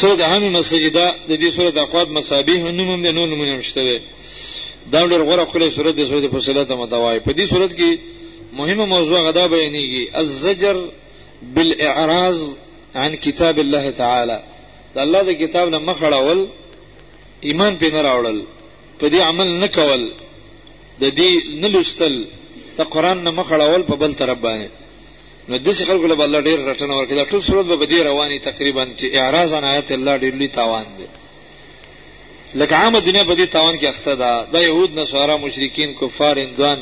سو د هم مسجده د دې سورې د اقواد مصابيح نوم هم د نور نوم هم شته دی دا ډېر غوړه خله سورې د سورې په صلات متوای په دې سورې کې مهمه موضوع غدا بیانېږي الزجر بالاعراض عن کتاب الله تعالی د الله د کتاب نه مخړول ایمان په نه راوړل په دې عمل نه کول د دې نه لوستل د قران نه مخړول په بل طرف باندې نو داسې خلکو له الله ډېر رټنه ورکړي دا ټول صورت به په دې رواني تقریبا چې اعراض عن آیات الله ډېر لوی تاوان دی لکه عامه دنیا په دې تاوان کې اخته ده د یهود نصارا مشرکین کفار اندوان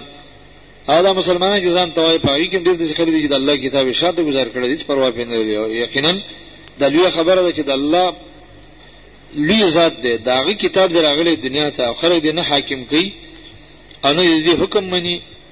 او دا مسلمانان چې ځان توای په هغه کې ډېر داسې خلک دي چې د الله کتاب شاته گذار کړی هیڅ پروا پې نه لري یقینا د لوی خبره ده چې د الله لوی ذات دی دا غي کتاب دراغلي دنیا ته خلک دې نه حاکم کوي انو دې حکم مني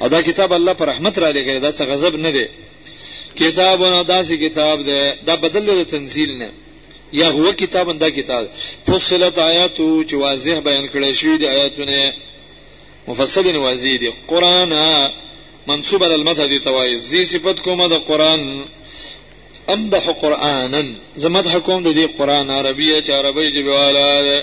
او دا کتاب الله پر رحمت را لګره دا څه غضب نه دی کتاب نه داسې کتاب دی دا بدل دی تنزیل نه یا هو کتاب دا کتاب فصلت آیاتو چې واضح بیان کړی شوی دی آیاتونه مفصل واضح دی قران منسوب علی المدح دی توای زی صفت کومه د قران امدح قرانا زمدح کوم د دې قران عربیه چې عربی جبواله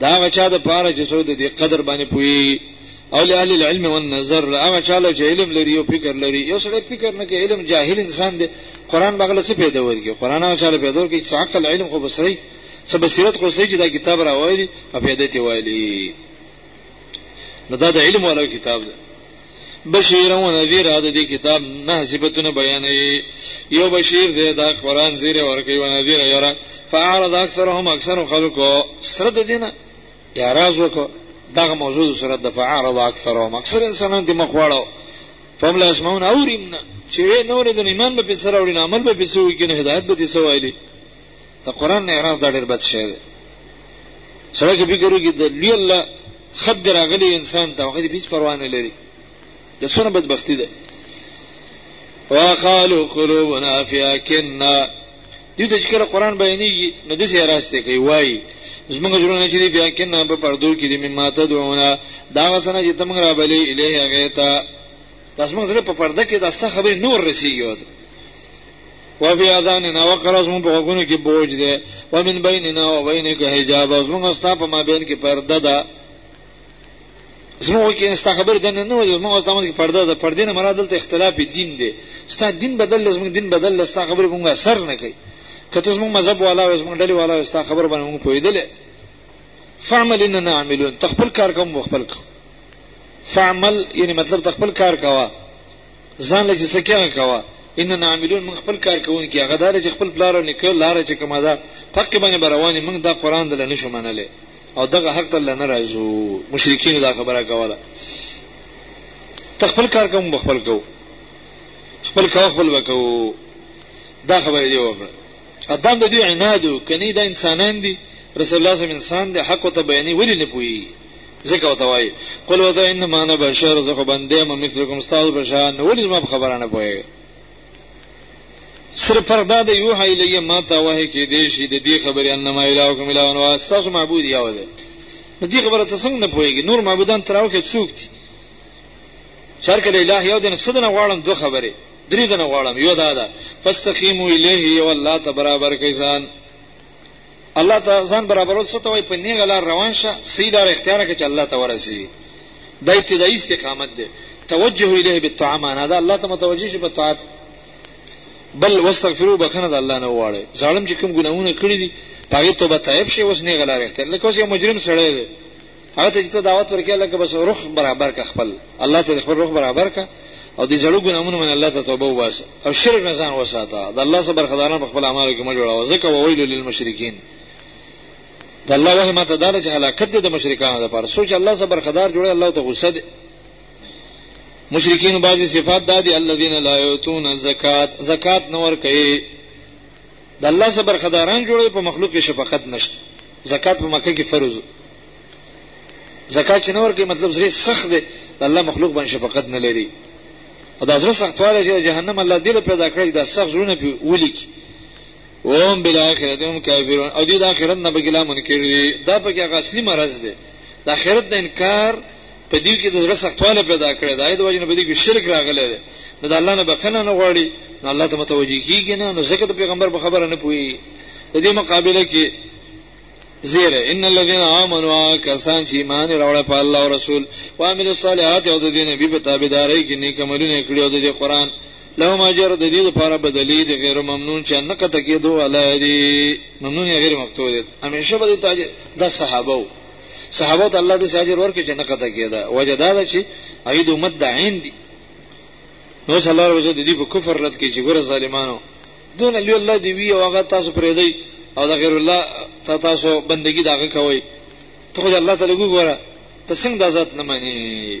دا هغه چا د پاره چې څو د دې قدر باندې پوي او له اهل العلم والنظر هغه چا له علم لري او فکر لري یو سړی فکر نه کوي علم جاهل انسان دی قران بغل څه پیدا ورګي قران هغه چا له پیدا ورګي چې عقل علم خو بسري څه بصیرت خو سې چې دا کتاب راوړي او پیدا تی وایي نو دا د علم ولو کتاب دی بشیر او نذیر د دې کتاب نه صفاتونه بیانوي یو بشیر دی دا قران زیره ورکوي او نذیر یرا فعرض اکثرهم اکثر خلقو سره د دینه یا راز وکړه دغه موضوع سره د فعرض اکثرهم اکثر انسانان د مخواړو فهم لا اسمعون اوریم نه چې نور د ایمان په سره وړي عمل په سوي کې نه هدایت به دي سوایلي ته قران نه اعراض دا ډیر بد شی دی سره کې فکر وکړي د لوی الله خد دراغلی انسان ته هغه هیڅ پروا نه لري د سونه بدبختی ده وقالوا قلوبنا في اكننا دې د ذکر قران بیانېږي نو د سې راسته کوي وای زمونږ ژوند چې دې بیا کنه په پردو کې دې مما ته دونه دا وسنه چې تم را بلې الیه غیتا تاسو موږ سره په پرده کې داسته خبرې نور رسیږي وفي اذاننا وقرا زمون په غوګونو کې بوج دی ومن بیننا و بینک حجاب زمون استا په ما بین کې پرده ده زموږ کې استا خبر دنه نه وځي زموږ استا کې پرده ده پردې نه مراد دلته اختلاف دین دی ستا دین بدل زموږ دین بدل ستا خبر مونږ اثر نه کوي کته زموږ مذهب والا او زموږ ډلې والا ستا خبر باندې مونږ پویدل فعمل اننا عاملون تخپل کار کوم خپل کوم فعمل یعنی مطلب تخپل کار کوا ځان له جسه کې کوا ان نعملون من خپل کار کوونکی هغه دار چې خپل پلار او نکړ لار چې کومه ده پک باندې بروانې موږ دا قران دل نه شو منلې او دغه حق دل نه راځو مشرکین دا خبره کوله تخپل کار کوم بخپل کو خپل کو خپل وکاو دا خبره دی وکړه ادم د دې عنادو کني دا انسانان دي رسول الله صلی الله علیه وسلم انسان دی حق ته بیانې ولې نه پوي ځکه وته وای قل وته انما انا بشر زه خو بندې ما مثلکم استاد بشان ولې زما په خبره نه پوهیږي صرف فرق دا دی یو حی الیه ما ته وه کې دې شي د دې خبرې انما الهکم اله نو استاسو معبود یو دی نو دې خبره ته څنګه نه پوهیږي نور معبودان تراو کې څوک دي چار کله الہ یو دین څه نه غواړم دوه خبرې درې دنه غواړم یو دا ده فاستقیموا الیه یو الله ته برابر کیسان الله ته ځان برابرول څه ته وایي په نیغه لار روان شه صحیح لار اختیار کړه چې الله ته ورسېږي دا ابتدایي استقامت دی توجه الیه بالطاعه معنا دا الله ته متوجه شي په طاعت بل واستغفروا بخنه د الله نه وواړي ظالم چې کوم ګناهونه کړی دي هغه توبه تایب شي اوس نه غلار اختیار لکه اوس یو مجرم سړی دی هغه ته چې ته دعوت ورکې لکه بس روح برابر کا خپل الله ته خپل روح برابر کا او د جړو ګنامونه من الله ته توبه واسه او شرک نه ځان وساته د الله سره برخداران په خپل اعمالو کې مجوړاو ځکه وویل للمشرکین د الله وه ماته دار چې هلاکت د مشرکانو لپاره سوچ الله سره برخدار جوړه الله ته غصه دي مشرکین بعضی صفات دادی الذين لا يؤتون الزکات زکات نور کوي د الله سره برخداران جوړوي په مخلوق کې شفقت نشته زکات په مکه کې فرض زکات چې نور کې مطلب زری سخت دی د الله مخلوق باندې شفقت نه لري او دا زره سختواله چې جهنم الله دې پیدا کړی دا سخت زړونه په ولي کې اوم بل اخرت هم کافرون او دې د اخرت نه بګلا منکر دي دا په کې اصلي مرز دی د اخرت د انکار په دې کې د زړه سختواله پیدا کړې دا د وجنه په دې کې شرک راغلی دی نو د الله نه بخنه نه غواړي نو الله ته متوجي کیږي نه نو ځکه د پیغمبر په خبره نه پوي د دې مقابله کې زیر ان الذين امنوا کسان چې ایمان راوړل په الله او رسول او عمل الصالحات او د دین به په تابعداري کې نیک عملونه کړی او د قرآن لهم اجر د دې لپاره بدلی د غیر ممنون چې نه کته کېدو علی دی ممنون غیر مفتوح دي همیشه به د صحابه صحابه ته الله د ساجر ورکړي چې نه قطع کېده وجه دا ده چې هغه د امت د عین دي نو صلی الله علیه وسلم دې په کفر رد کې چې ګور ظالمانو دون علی الله دی وی او هغه تاسو پرې دی او د غیر الله ته تاسو بندگی داغه کوي ته خو الله تعالی ګوره ته څنګه د ذات نه مانی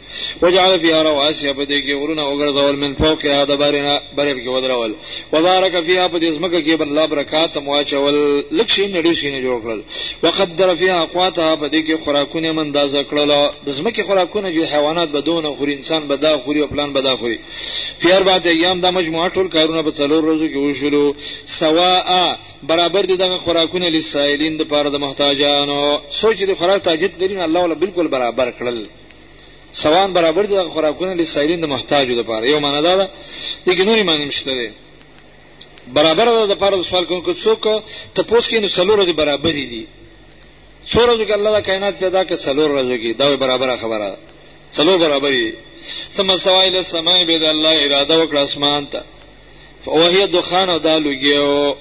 وجعل فيها رواسي په دې کې غرونه وګرځول من فوق هذا بارنا برب کې ودرول وبارك فيها په دې زمکه کې بل الله برکات مواچول لکشي نړۍ شي نه جوړ کړل وقدر فيها اقواتها په دې کې خوراکونه من دا ذکرل د زمکه خوراکونه چې حیوانات بدون خور انسان بدا خوري او پلان بدا خوري پیار باندې ایام دا مجموعه ټول کارونه په څلور ورځو کې وشلو سواء برابر دي دغه خوراکونه لسائلین د پاره د محتاجانو سوچ دي خوراک تاجت لري الله ولا بالکل برابر کړل سوان برابر دي د خوراکونه لسایلین د محتاجو لپاره یو معنا دا ده لیکن نورې معنی مشته ده برابر ده د پاره سوال کوم که څوک ته پوس کې نو څلور دي برابر دي څور ورځې کې الله د کائنات پیدا کړ څلور ورځې کې دا برابر خبره ده څلور برابر دي ثم استوى الى السماء بيد الله اراده وکړه اسمان ته فوهي دخان او دالوګيو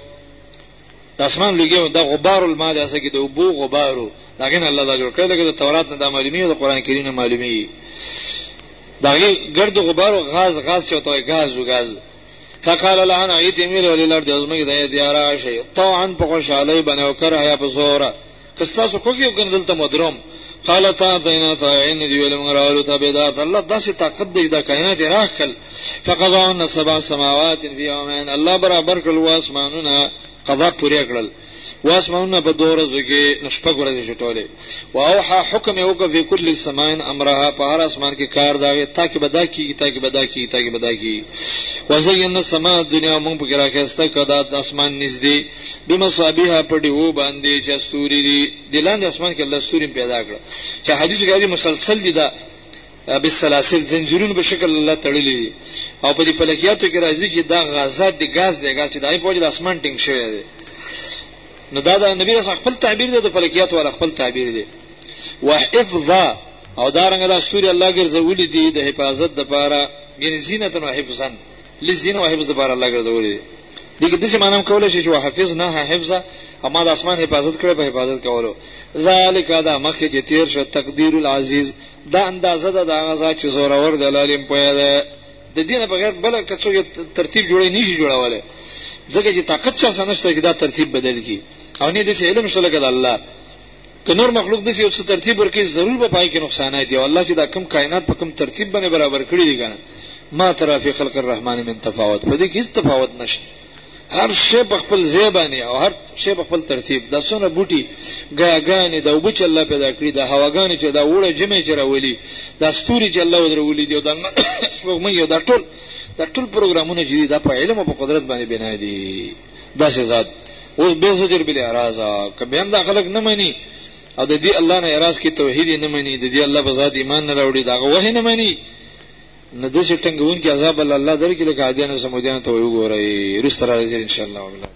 د اسمان لګیو د غبار الماء داسې کې د وبو غبارو داغه نه الله دا جوړ کړی دغه تورات نه د معلومی او قران کریم نه معلومی دغه ګرد غبارو غاز غاز چې توي غاز او غاز فقال لها نعيت ميل وللارض ازمګ د زیارا شي طوعا په خوشالۍ باندې وکړه یا په زوره کستاسو کوګي او کنه دلته مدروم قال تا دینا تا عین دی ویل موږ راولو ته بیدار الله داسې طاقت دی دا کائنات راخل فقضاهن سبع سماوات فی یومین الله برابر کړل واسمانونه قضا پوری کړل واسمانونه په دوه ورځو کې نشپګ ورځې شټولې او اوحا حکم یو کو فی کل سماین امرها په هر اسمان کې کار داغه تاکي بدا کیږي تاکي بدا کیږي تاکي بدا کیږي وزینا سما دنیا موږ په کې راکسته کدا د اسمان نږدې بمصابيها په دیو باندې چې استوري دي د لاندې اسمان کې الله استوري پیدا کړ چې حدیث کې دی مسلسل دي دا بالسلاسل زنجیرون په شکل الله تړلې دي او په دې فلکیاتو کې راځي چې دا غازات دي غاز دی غاز چې دای په وجه د اسمان ټینګ شوی دی نو دا د نبی رسول خپل تعبیر دی د فلکیات ولا خپل تعبیر دی وحفظا او دا رنګ د استوري الله ګرځولې دي د حفاظت لپاره یعنی زینت او حفظن لزین او حفظ لپاره الله ګرځولې دغه د څه معنی کولای شي چې حفظ نه حفظ اما د اسمان حفاظت کړي په حفاظت کولو ذالک دا مخکې چې تیر شو تقدیر العزیز دا اندازه ده دا غزا چې زور اور د لالم پوهه ده د دینه بغیر بل کڅو ترتیب جوړې نشي جوړولای ځکه چې طاقت چا سنشته چې دا ترتیب بدل کی او نه د علم شته لکه الله که نور مخلوق دسی یو څه ترتیب ورکړي ضرور به پای کې نقصانات دی او الله چې دا کم کائنات په کم ترتیب باندې برابر کړی دی کنه ما ترى في خلق الرحمن من تفاوت په دې کې هیڅ تفاوت نشته هر شی په خپل ځای باندې او هر شی په خپل ترتیب د سونه بوټي غاګانې د وبچ الله پیدا کړی د هواګانې چې دا وړه جمع چرولي د ستوري چې الله ودرولي دی د سپوږمۍ یو د ټول د ټول پروګرامونه چې دا په علم او په قدرت باندې بنا دي داسې ذات اوس به زجر بل اعراض که به هم دا خلک نه مني او د دې الله نه اعراض کې توحید نه مني د دې الله په ذات ایمان نه راوړي دا غوه نه مني نه د شټنګون کې عذاب الله الله درکې لکه عادیانو سمودیانو ته وګورئ رستر راځي ان شاء الله وبلا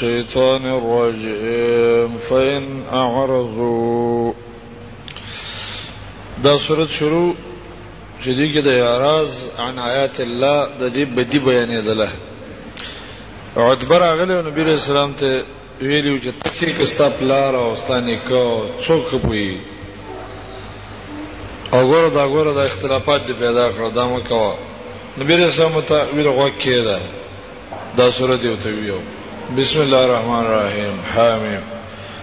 الشيطان الرجيم فإن أعرضوا دا سورة شروع چې دې کې د اعراض عن آیات الله د دې بدی بیانې ده له عتبر اغلی نبی رسول الله ته ویلی و چې تکې که ستا پلار او ستا نیکه څوک ښه پوهېږي او ګوره دا ګوره دا اختلافات دې پیدا کړه دا مه کوه نبی علیه السلام ورته ویل غوږ کېږده دا سورت یې ورته ویو بسم الله الرحمن الرحیم حامیم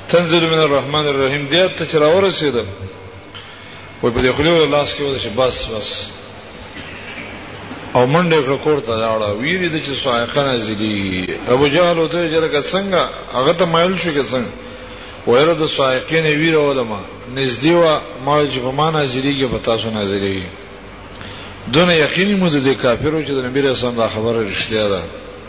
تنزل من الرحمن الرحیم دې ته چې راورسېدم وای په دې خلی ول لاس کې ول چې بس بس او منډه کړ کور ته لاړه ویری د چې سوایقه نازلی ابو جهل او ته جره څنګه هغه ته مایل شو کې څنګه ویره د سوایقین ویره ولما نږدې وا ما چې په معنا زیریږي په تاسو نازلېږي دونه یقیني مو د کافرو چې د نبی رسول الله خبره رښتیا ده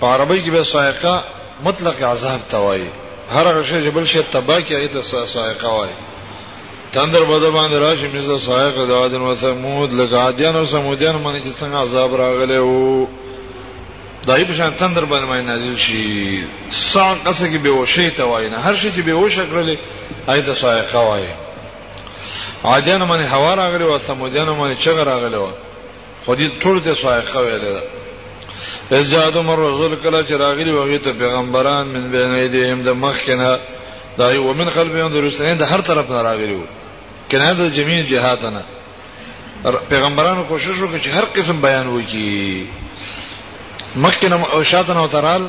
په عربۍ کې بیا صاعقه مطلق عذاب ته وایي، هر هغه شی چې بل شی تباه کړي هغه ته صاعقه وایي. تندر به د باندې راشي مثل صاعقه د عاد و ثمود، لکه عادیان او ثمودیان باندې چې څنګه عذاب راغلی و، دا یې په شان تندر باندې باندې نازل شي. صاعقه څه کې بېهوشۍ ته وایي، نه هر شی چې بېهوشه کړلې هغه ته صاعقه وایي. عادیان باندې هوا راغلې وه، ثمودیان باندې چغه راغلې وه. خو دې ټول ته صایقه ویل ده اس جادو مر رسول کله چې راغلی وغه ته پیغمبران من بین ایدهم د مخ کنه دای او من قلبهم د رسنین د هر طرف نه راغلی وو کنه د جميع جهات نه پیغمبرانو کوشش وکړي چې هر قسم بیان وکړي مخکنه او شاتنه او ترال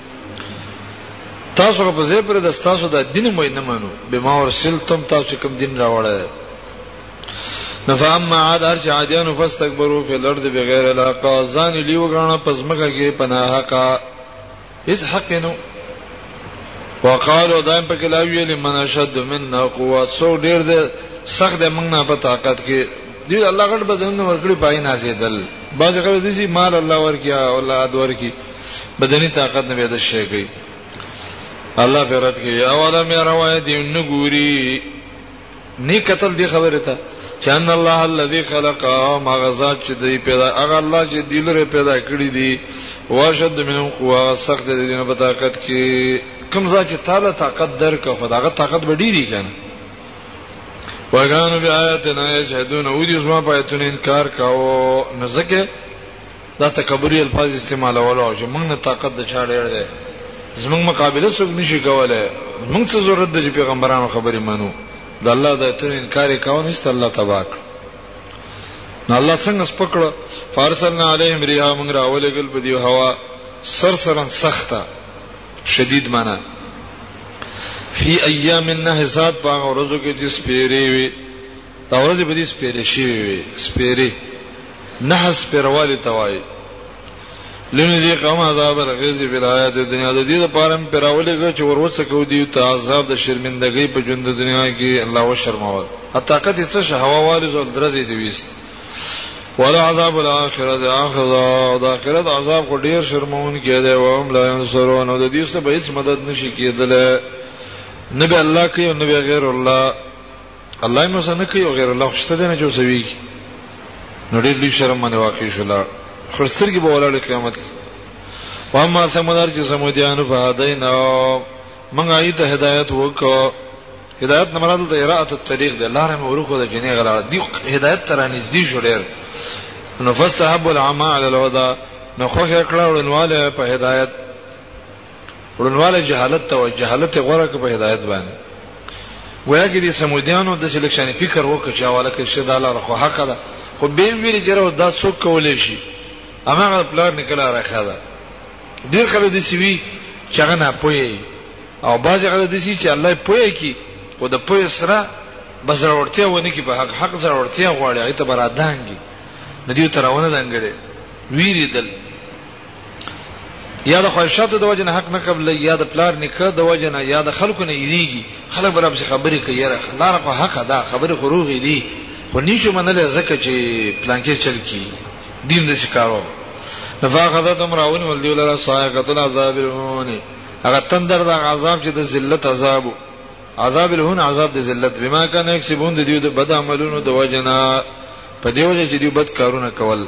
تاسو په ځای پر د تاسو د دین مې نه منو به ما ورسلتم تاسو کوم دین راوړل نفهم عاد ارچ عادیانو فاستكبروا فی الارض بغیر الحق ځان لیو غاڼه پزمکه کې پناه حقا هیڅ حق نو وقالو دایم په کلا ویل من اشد منا قوت سو ډیر دې سخت دې موږ نه په طاقت کې دی الله غټ بدن ورکړي پای نازیدل باز غوړي دي مال الله ورکیا او الله ادور کی بدني طاقت نه به د شي کوي الله په رات کې یا ولا مې روایت دی نګوري نه قتل دی خبره ته چان الله الذي خلق ما غزا چې دی پیدا هغه الله چې دلره پیدا کړی دی واشد منهم قوا سخت دی نه په طاقت کې کوم ځا چې تعالی طاقت درکه خداغه طاقت به ډیری کنه وګانو بیا آیاتنا یشهدون او دې زما په آیاتونو انکار کاوه نو ځکه دا تکبري الفاظ استعمالول او چې موږ نه طاقت د چا ډېر دی زموږ مقابله څوک نشي کولای موږ څه ضرورت دی چې پیغمبرانو خبرې منو د الله د ایتونو انکار کاوه نشته الله تبارک نو الله څنګه سپکړه فارسلنا علیهم ریها موږ راولګل په دی هوا سر سرن سخته شدید معنا فی ایام النحسات په ورځو کې چې سپیری وي دا ورځې به دې سپېرې شوې وي سپېرې نه سپېروالی ته وایي لنو دې قوم عذاب الغیظ فی الحیات الدنیا د دې لپاره هم پراولېږه چې وروڅه کو دي ته عذاب د شرمندګۍ په ژوند د دنیا کې الله و شرماوه حتی کته څه هوا والي زول درځي دی ویست ولا عذاب الاخرت اخذ او د اخرت عذاب کو ډیر شرمون کېده او هم لا انصرون او د دې څخه به هیڅ مدد نشي کېدله نبی الله کوي او نبی غیر الله الله مې زنه کوي او غیر الله خوشته دي نه جو زوی نو ډېر لوی شرم باندې واقع شو لا خرسترګي به ولاړ قیامت و اما سمدار چې سمودیانو په هدینا موږ ایت هدایت وکړو هدایت نه مراد د اراءه الطريق ده لار مې ورکو د جنې غلا دی هدایت تر نږدې شو ډېر نو فاستحب العمى على الهدى نو خو کړه ورنواله په هدایت ورنواله جهالت ته جهالت غوړه کې په هدایت باندې ویا کې دي سمودیانو د سلیکشن فکر وکړ چې حواله کې شه داله رخو حق ده خو به ویل چې راو دا څوک کولې شي هغه پلان نکلا راخه ده ډیر خلک دي سی وی چې هغه نه پوي او باز هغه دي سی چې الله پوي کی او د پوي سره بزرورتیا ونه کی په حق حق ضرورتیا غواړي هغه ته برادانګي ندیو ترونه دنګړي ویری دل یا د خواهشاتو د وجه نه حق نه قبل یا د پلار نکاح د وجه نه یا د خلکو نه یریږي خلک برابر څه خبرې کوي یاره لار خو حق ده خبرې خو روغې دي خو نشو منل ځکه چې پلانکې چل کی دین د شکارو نفاقت امراون ول دی ولر صاحقتنا عذاب الهون هغه تندر د عذاب چې د ذلت عذاب عذاب الهون عذاب د ذلت بما کان یکسبون د دیو د بد عملونو د وجنا په دیو چې دیو بد کارونه کول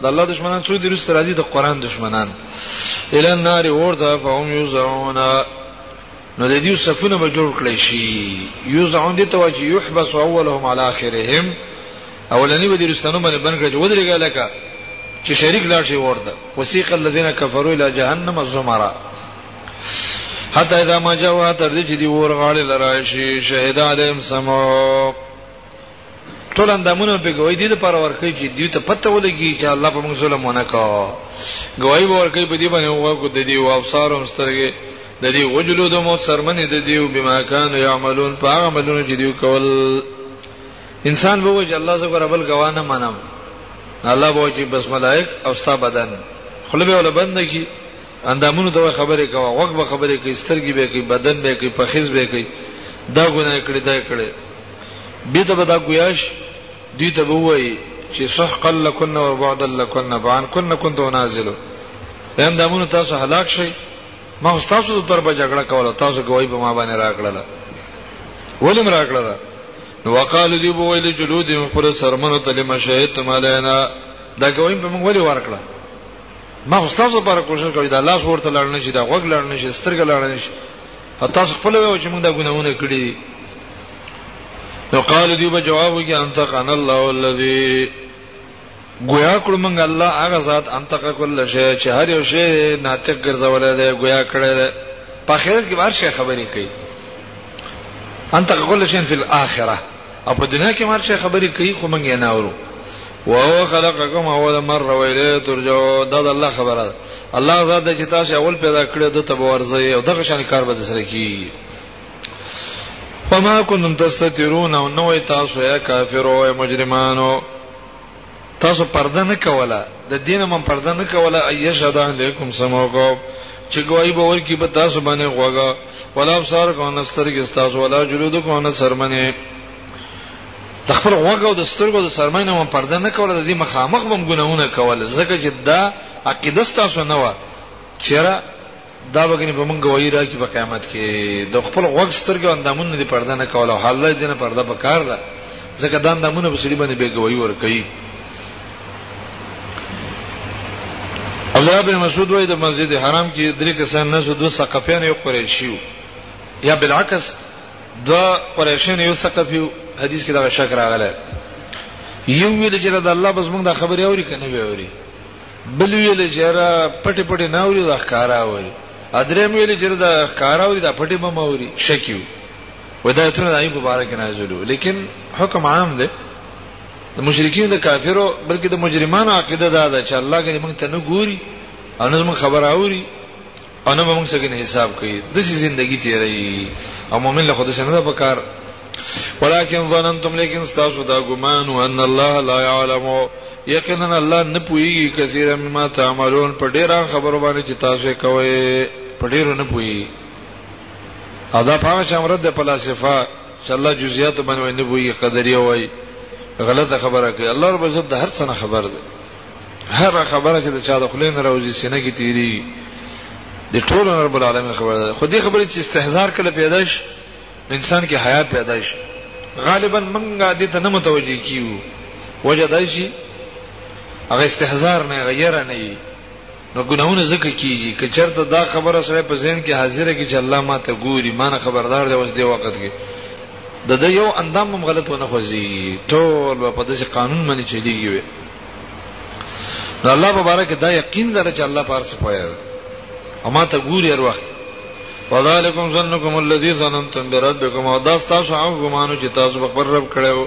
د الله دشمنان څو دي رست راځي د قران دشمنان ال النار ورته فهم یوزعون نو د دې صفونه به جوړ کړی شي یوزعون دي ته چې یحبس اولهم علی اخرهم اولنی به درستانو باندې بن کړی ودرېګا لکه چې شریک لاړ شي ورته وسیق الذين كفروا الى جهنم زمرا حتی اذا ما جاءوا تر دې چې دی ور غاړي لرای شي شهید علیم سمو ټول اندامونه په ګوي دي د پر ورکه چې دوی ته پته ولګي چې الله په موږ ظلم ونه کا ګوي ورکه په دې باندې وګو د دې او ابصارم سترګې د دې وجلو د مو سرمنې د دې او بما كان يعملون په هغه عملونه چې دوی کول انسان به وجه الله زګو ربل ګوانه منم الله به چې بس ملائک او ستا بدن خلبه ولا بند کی اندامونو ته خبرې کوه غوږ به خبرې کوي سترګې به کوي بدن به کوي پخیز به کوي دا ګناه کړی دا کړی به ته به دا ګویاش دوی ته به وایي چې سحقا لکن و بعدا لکن بان کن كنت نازل هم دمونو تاسو هلاک شي ما تاسو تر په جګړه کوله تاسو ګوي په ما باندې راکړل ولم راکړل نو وقالو دی بو ویل جلود پر سرمنو تلم شهیت مالینا دا ګوي په موږ ولې ورکړل ما خو تاسو لپاره کوشش کوي دا لاس ورته لړ نه شي دا غوګ لړ نه شي سترګ لړ نه شي تاسو خپل وایو چې موږ دا ګناونه کړی نو قال دی به جواب وکي انت قن الله الذي گویا کړو موږ الله هغه ذات انت کل شی چې هر یو شی ناطق ګرځولای دی گویا کړی دی په خیر کې بار شي خبرې کوي انت کل شی فی الاخره او په دنیا کې مرشه خبرې کوي خو مونږ یې نه اورو وهو خلقکم اول مره ویله ترجو دا د الله خبره ده الله ذات چې تاسو اول پیدا کړی د تب ورځي او دغه شان کار به سره کی فما كنتم تستترون او نو تاسو یا کافرو او مجرمانو تاسو پرده نه کوله د دین من پرده نه کوله ایشهد علیکم سمعکم چې ګواہی به ورکی په تاسو باندې غوګه ولا ابصار کو نسترګ تاسو ولا جلود کو نه سرمنه د خپل غوګه او د سترګو د سرمنه من پرده نه کوله د دې مخامخ بم ګناونه کوله ځکه چې دا عقیده تاسو نه و چیرې دا وګنی په مونږ وای را کی په قیامت کې د خپل غوږ سترګې اندامونه دی پرده نه کوله حال الله دې نه پرده پکار ده ځکه دا اندامونه په سړي باندې بیګوي ور کوي الله بن مسعود وای د مسجد حرام کې درې کسان نه سو دوه ثقفیان یو قریشیو یا بالعکس دوه قریشین یو ثقفیو حدیث کې دا شک راغلی یو ویل چې د الله بس موږ دا خبرې اوري کنه وی اوري بل ویل چې را پټي پټي ناوري د ښکارا وری ادریم ویل چې د ښکارا وری د پټي مم وری شکیو ودایتونه دایي په بار کې نازلو لیکن حکم عام دی د مشرکین د کافرو بلکې د مجرمانو عقیده دا ده چې الله غني موږ ته نه ګوري او نه موږ خبر اوري او نه موږ څنګه نه حساب کوي د سې ژوندۍ تیرې او مؤمن له خود سره نه په کار ولكن ظننتم لیکن تاسو دا ګمان ان الله لا يعلم یقینا الله نه پوي کثیر مما تعملون په ډیره خبرو باندې چې تاسو کوي په ډیره نه پوي ادا په شامرد د فلسفه چې الله جزئیات باندې نه پوي قدرې وایي غلطه خبره کوي الله رب عزت د هر څه خبر دی هر خبره چې د چا د خلین راوځي سینه کې تیری د ټول رب العالمین خبره ده خو دې خبره چې استهزار کله پیدا شي انسان کې حیا پیدا شي غالبا منګه دې ته نه متوجي کیو وجه دای شي هغه استهزار نه غیر نه نو ګناهونه زکه کیږي که چرته دا خبره سره په ذهن کې حاضره کې چې الله ما ته ګوري ما نه خبردار دی اوس دی وخت کې د د یو اندام هم غلط ونه خوځي ټول په داسې قانون باندې چلیږي وي نو الله مبارک دا یقین لري چې الله پارس پوهه ده او ما ته ګوري هر وخت وذالکم ظنکم الذی ظننتم بربکم او دا تاسو هغه ګمانو چې تاسو په خپل رب کړو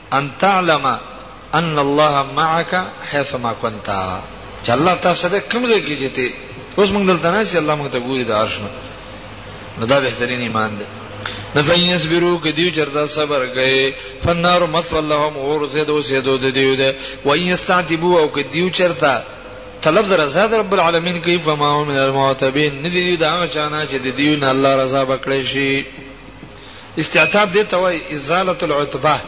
ان تعلم ان الله معك حيثما كنت چې الله تاسو سره کوم ځای کې جته اوس موږ دلته نه چې الله موږ ته ګوري د عرش نه نو دا بهترین ایمان دی نو فین یصبرو کدیو چردا صبر گئے فنار مثو اللهم اور زید او سیدو د دیو ده و ان یستعتبو او کدیو چرتا طلب در رضا در رب العالمین کوي فما هم من المعتبین ندی دا چانه چې د دیو نه الله رضا بکړی شي استعتاب دې ته وایي ازاله العتبه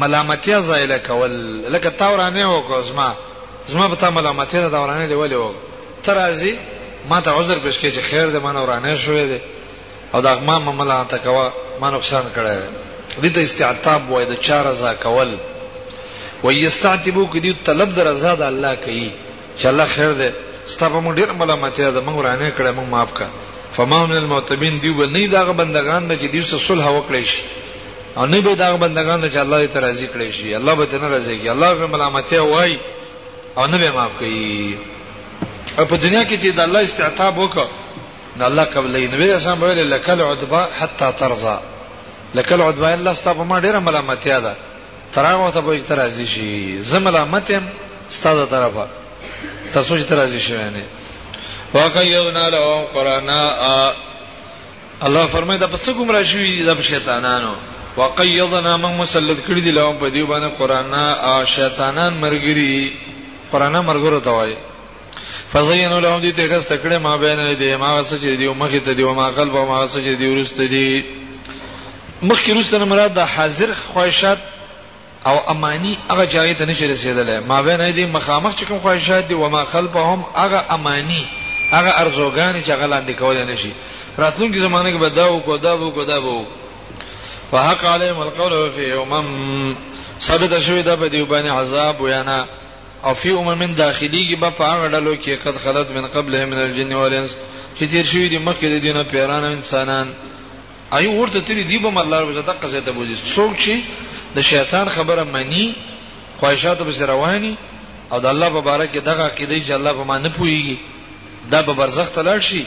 ملامتیا زایله کول لکه تا ورانه وکړه زما زما په تا ملامتیا ده دا ورانه دی ولې وکړه ته راځي ما ته عذر پېښ کړي چې خیر دې ما نه ورانه شوې ده او دا ما مملا ته کوا ما نقصان کړی دې ته استعتاب وایي د چا رضا کول ويستعتبو کې دې طلب د رضا د الله کوي چې الله خیر دی ستا په موږ ډیر ملامتیا ده موږ رانه کړه موږ معاف کا فما من المعتبین دیو به نه داغه بندگان نه چې دیو سره صلح وکړي شي او نه به داغه بندگان نه چې الله دې راضي کړي شي الله به تنه راضي کړي الله به ملامتیا وای او نه به معاف کوي په دنیا کې چې د الله استعتاب وکړه نو الله قبلې نو به اسان به لکل عدبا حتا ترضا لکل عدبا الله ستاسو ما ډیره ملامتیا ده تر هغه وخته پورې چې ته راضي شي زه ملامت یم ستا د طرفه تر څو چې ته راضي شوی نه وقیضنا لهم قرانا الله فرمایي دا پس کوم راشي د شیطانانو وقیضنا من مسلط کړی دی لهم په دیو باندې قرانا شیطانان مرګري قرانا مرګرو ته وایي فزینو لهم دې ته کس تکړه ما بین دې ما غسه چې دی مخې ته دی ما قلب ما غسه چې دی ورسته دی مخکې ورسته نه مراد د حاضر خواهشات او امانی هغه ځای ته نشي رسیدلای ما بین دې مخامخ چې کوم خواهشات دی و ما خلفهم هغه امانی هغه ارزوګان چې هغه لاندې کول نه شي راتلونکي زمانه کې بداو کو دا وو کو دا وو فحق عليهم القول في امم ثبت شوی دا په دیوبانه عذاب ویانا او فی امم داخليږي به په هغه ډلو کې قد خلت من قبله من الجن والانس چې تیر شوی دي مخکې د دینه پیران او انسانان ایو ورته تری دی به الله رب عزت قصه ته بوزي څوک چې د شیطان خبره مني خواهشاتو به رواني او د الله په باره کې دغه عقیده چې الله په ما نه پويږي دا به برزخ ته لاړ شي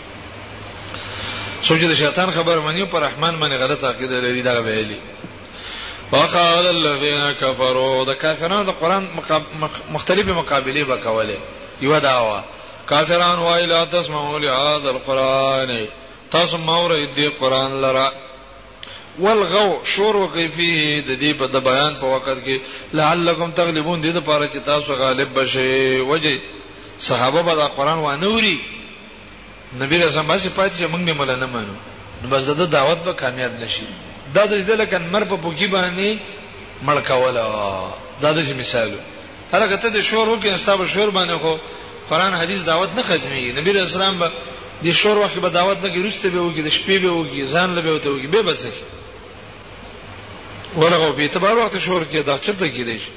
سوچ د شیطان خبر منی پر رحمان باندې غلط عقیده لري دا ویلي وقال الذين كفروا دا کافرانو د قران مختلفه مقابله وکوله یو داوا کافران وای لا تسمعوا لهذا القران تاسو مور دې قران لرا والغو شور وکي فيه د دې په د بیان په وخت کې لعلکم تغلبون دې لپاره چې تاسو غالب بشئ وجه صحابه به دا قران وانوري نبی رسول الله چې پاتې موږ به مولا نه مانو نو بس د دعوت به کامیاب نشي دا د دې لکه مر په پوکی باندې مړکولا دا د مثال هر کته د شور وکي استاب شور باندې خو قران حدیث دعوت نه ختمي نبی رسول الله به د شور وخت به دعوت نه کې رسته به وکي د شپې به وکي ځان له به وته وکي به بس ورغه په اعتبار وخت شور کې دا چرته کې دی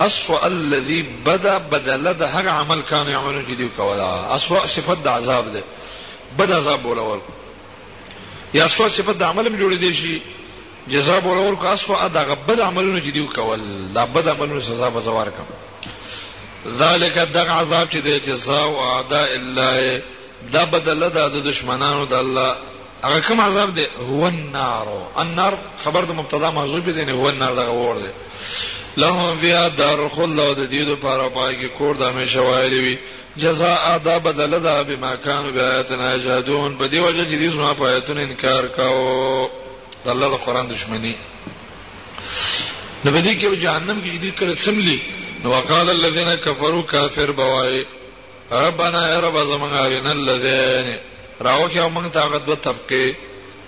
اسوء الذي بدا بدل د هغه عمل کان عمل چې دی کولا اسوء صفت د عذاب ده بد عذاب ولا ورکو یا اسوء صفت د عمل جوړ دی شي جزاء ولا ورکو اسوء د غبد عملونه چې دی کول دا بد عملونه سزا به زوار کم ذالک د عذاب چې دی جزاء او اعداء الله دا بدل ده د دشمنانو د الله هغه کوم عذاب دی هو النار النار خبر د مبتدا محذوف دی نه هو النار دغه ور دی لهم فيها دار خلد او د دې لپاره پای کې کور د همیشه وایلی وي جزاء دا بدل ده بما كانوا بآياتنا يجحدون په دې وجه چې دې زما په آیاتونو انکار کاو د الله د قران دښمنی نو په دې کې جهنم کې دې کړه سملی نو وقال الذين كفروا كافر بوای ربنا یا رب زمون ارنا الذین راوخه مونږ ته هغه دوه طبقه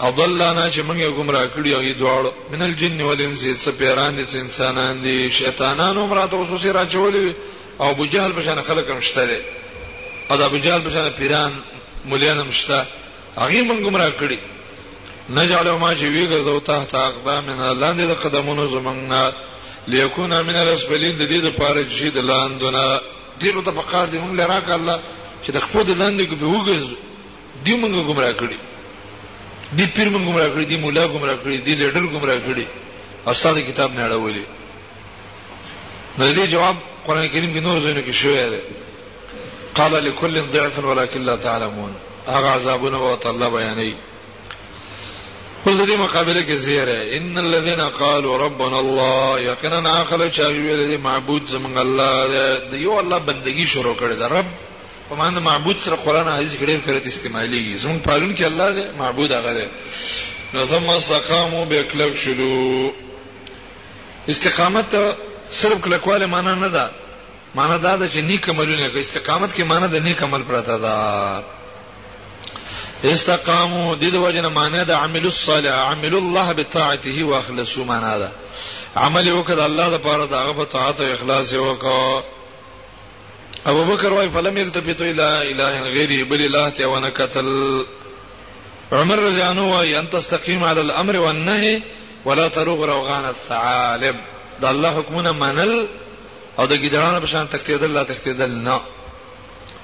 اضلنا چې مونږه گمراه کړی هغه دواړو من الجن والانس څه پیران دي څه انسانان دي شیطانانو مراد خصوصي راچولې او ابو جهل په شان خلک هم شته دي او د ابو جهل په شان پیران مليان هم شته هغه مونږ گمراه کړی نجعل ما چې ویګه زو تحت اقدامنا لاندې د قدمونو زمنګنا ليكون من الاسفلين د دې لپاره چې د لاندونه دینو ته پکار دی موږ لرا ک الله چې د خپل لاندې کې به وګرځو دی موږ ګمرا کړی دی پیر موږ ګمرا کړی دی مولا ګمرا کړی دی لیډر ګمرا کړی او ساده کتاب نه اړولې نو دې جواب قران کریم کې نور ځینې کې شوی دی قال لكل ضعف ولكن لا تعلمون هغه عذابونه او تعالی بیانې اوس دې مقابله کې زیره ان الذين قالوا ربنا الله یقینا اخل چا ویل دې معبود زمنګ الله دې یو الله بندگی شروع کړې ده رب په معنی معبود سره قران حدیث کې ډېر کړت استعمالي زمون پالون کې الله دې معبود هغه دې نو ثم استقاموا بكلب شلو استقامت صرف کلکواله معنی نه ده معنی دا ده چې نیک عملونه کوي استقامت کې معنی د نیک عمل پرته ده استقامو د دې وجنه معنی د عمل الصالح عمل الله بطاعته واخلصوا معنا ده عمل وکړه الله د پاره دغه په طاعت او اخلاص وکړه ابو بکر وايي فلم يلتفت الى اله غيره بل الله ته ونکتل عمر رضی الله عنه وايي ان تستقيم على الامر والنهي ولا تروغ روغان الثعالب د الله حکمونه منل او د ګډړانو په شان تختیدل لا تختیدل نه